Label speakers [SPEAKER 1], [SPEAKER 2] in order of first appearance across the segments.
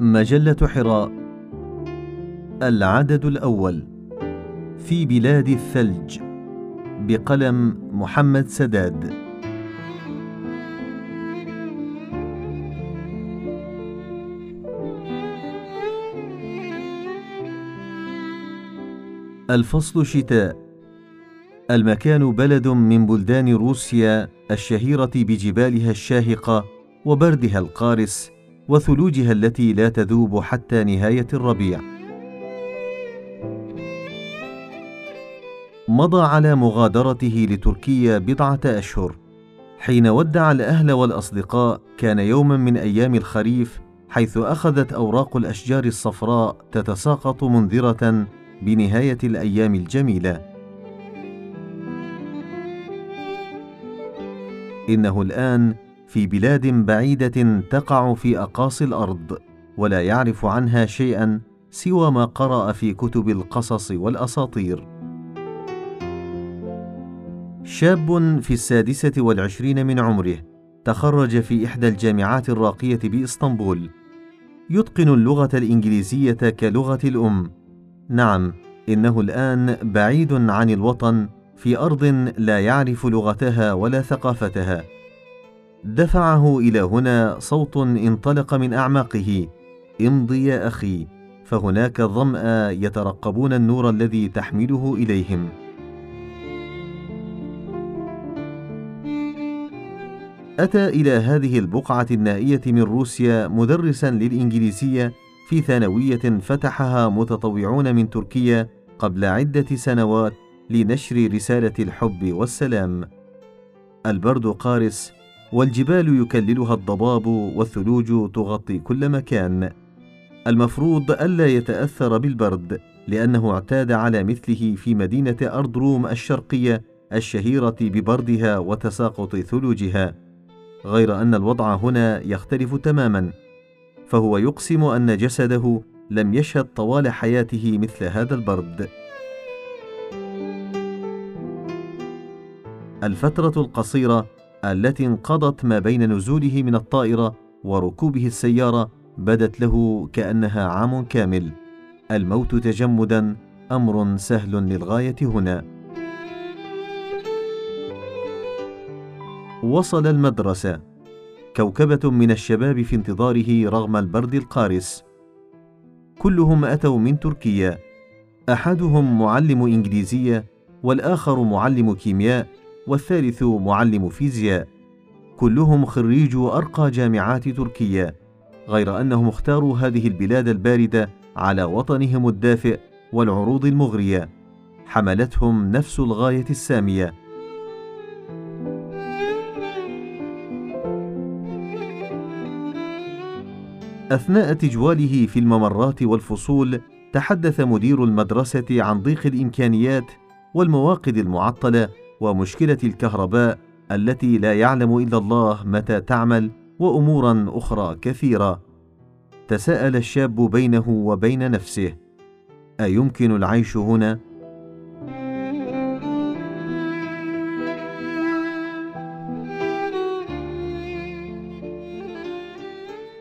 [SPEAKER 1] مجلة حراء. العدد الأول. في بلاد الثلج. بقلم محمد سداد. الفصل شتاء. المكان بلد من بلدان روسيا الشهيرة بجبالها الشاهقة وبردها القارس وثلوجها التي لا تذوب حتى نهاية الربيع. مضى على مغادرته لتركيا بضعة أشهر. حين ودع الأهل والأصدقاء كان يوما من أيام الخريف حيث أخذت أوراق الأشجار الصفراء تتساقط منذرة بنهاية الأيام الجميلة. إنه الآن في بلاد بعيدة تقع في أقاصي الأرض ولا يعرف عنها شيئا سوى ما قرأ في كتب القصص والأساطير. شاب في السادسة والعشرين من عمره تخرج في إحدى الجامعات الراقية بإسطنبول. يتقن اللغة الإنجليزية كلغة الأم. نعم إنه الآن بعيد عن الوطن في أرض لا يعرف لغتها ولا ثقافتها. دفعه إلى هنا صوت انطلق من أعماقه. امضي يا أخي. فهناك ظمأ يترقبون النور الذي تحمله إليهم. أتى إلى هذه البقعة النائية من روسيا مدرسا للإنجليزية في ثانوية فتحها متطوعون من تركيا قبل عدة سنوات لنشر رسالة الحب والسلام. البرد قارس والجبال يكللها الضباب والثلوج تغطي كل مكان. المفروض ألا يتأثر بالبرد لأنه اعتاد على مثله في مدينة أردروم الشرقية الشهيرة ببردها وتساقط ثلوجها. غير أن الوضع هنا يختلف تماما. فهو يقسم أن جسده لم يشهد طوال حياته مثل هذا البرد. الفترة القصيرة التي انقضت ما بين نزوله من الطائرة وركوبه السيارة بدت له كأنها عام كامل. الموت تجمدا أمر سهل للغاية هنا. وصل المدرسة. كوكبة من الشباب في انتظاره رغم البرد القارس. كلهم أتوا من تركيا. أحدهم معلم إنجليزية والآخر معلم كيمياء والثالث معلم فيزياء. كلهم خريجو ارقى جامعات تركيا غير أنهم اختاروا هذه البلاد الباردة على وطنهم الدافئ والعروض المغرية. حملتهم نفس الغاية السامية. أثناء تجواله في الممرات والفصول تحدث مدير المدرسة عن ضيق الإمكانيات والمواقد المعطلة ومشكلة الكهرباء التي لا يعلم إلا الله متى تعمل وأمورا أخرى كثيرة. تساءل الشاب بينه وبين نفسه أيمكن العيش هنا؟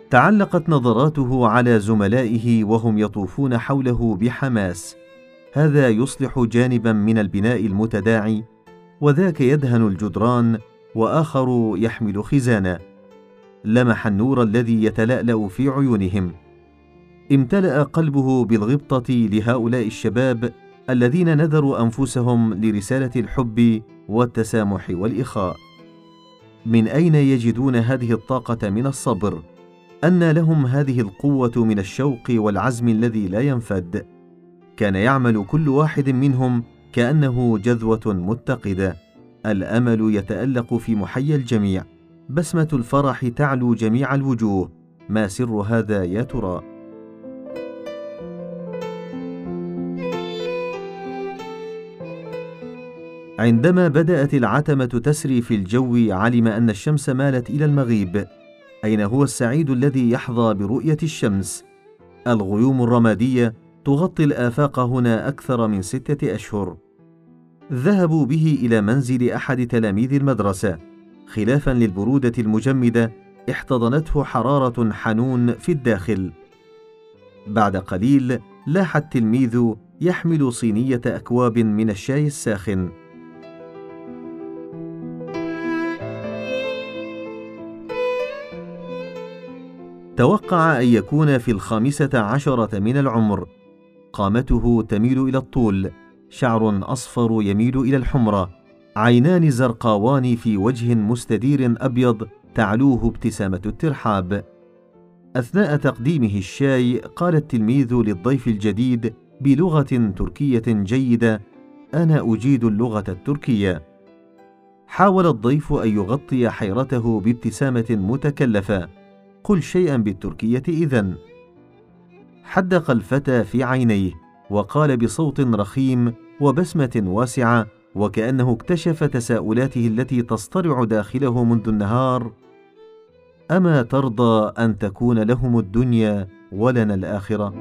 [SPEAKER 1] تعلقت نظراته على زملائه وهم يطوفون حوله بحماس. هذا يصلح جانبا من البناء المتداعي وذاك يدهن الجدران وآخر يحمل خزانا لمح النور الذي يتلألأ في عيونهم. امتلأ قلبه بالغبطة لهؤلاء الشباب الذين نذروا أنفسهم لرسالة الحب والتسامح والإخاء. من أين يجدون هذه الطاقة من الصبر؟ أن لهم هذه القوة من الشوق والعزم الذي لا ينفد. كان يعمل كل واحد منهم كأنه جذوة متقدة. الأمل يتألق في محيا الجميع. بسمة الفرح تعلو جميع الوجوه. ما سر هذا يا ترى؟ عندما بدأت العتمة تسري في الجو علم أن الشمس مالت إلى المغيب. أين هو السعيد الذي يحظى برؤية الشمس؟ الغيوم الرمادية تغطي الآفاق هنا أكثر من ستة أشهر. ذهبوا به إلى منزل أحد تلاميذ المدرسة. خلافا للبرودة المجمدة احتضنته حرارة حنون في الداخل. بعد قليل لاح التلميذ يحمل صينية أكواب من الشاي الساخن. توقع أن يكون في الخامسة عشرة من العمر. قامته تميل إلى الطول شعر أصفر يميل إلى الحمرة عينان زرقاوان في وجه مستدير أبيض تعلوه ابتسامة الترحاب. أثناء تقديمه الشاي قال التلميذ للضيف الجديد بلغة تركية جيدة أنا أجيد اللغة التركية. حاول الضيف أن يغطي حيرته بابتسامة متكلفة قل شيئا بالتركية إذن. حدق الفتى في عينيه وقال بصوت رخيم وبسمة واسعة وكأنه اكتشف تساؤلاته التي تصطرع داخله منذ النهار أما ترضى أن تكون لهم الدنيا ولنا الآخرة؟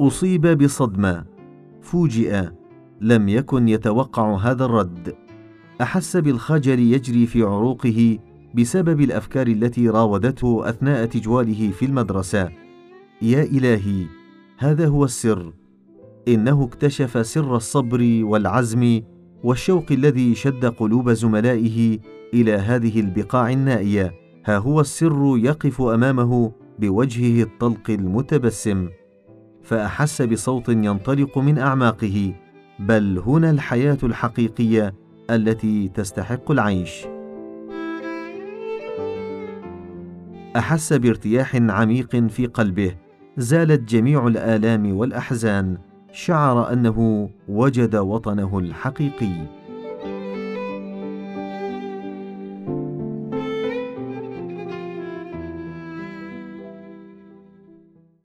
[SPEAKER 1] أصيب بصدمة. فوجئ لم يكن يتوقع هذا الرد. أحس بالخجل يجري في عروقه بسبب الأفكار التي راودته أثناء تجواله في المدرسة. يا إلهي هذا هو السر. إنه اكتشف سر الصبر والعزم والشوق الذي شد قلوب زملائه إلى هذه البقاع النائية. ها هو السر يقف أمامه بوجهه الطلق المتبسم. فأحس بصوت ينطلق من أعماقه. بل هنا الحياة الحقيقية التي تستحق العيش. أحس بارتياح عميق في قلبه. زالت جميع الآلام والأحزان. شعر أنه وجد وطنه الحقيقي.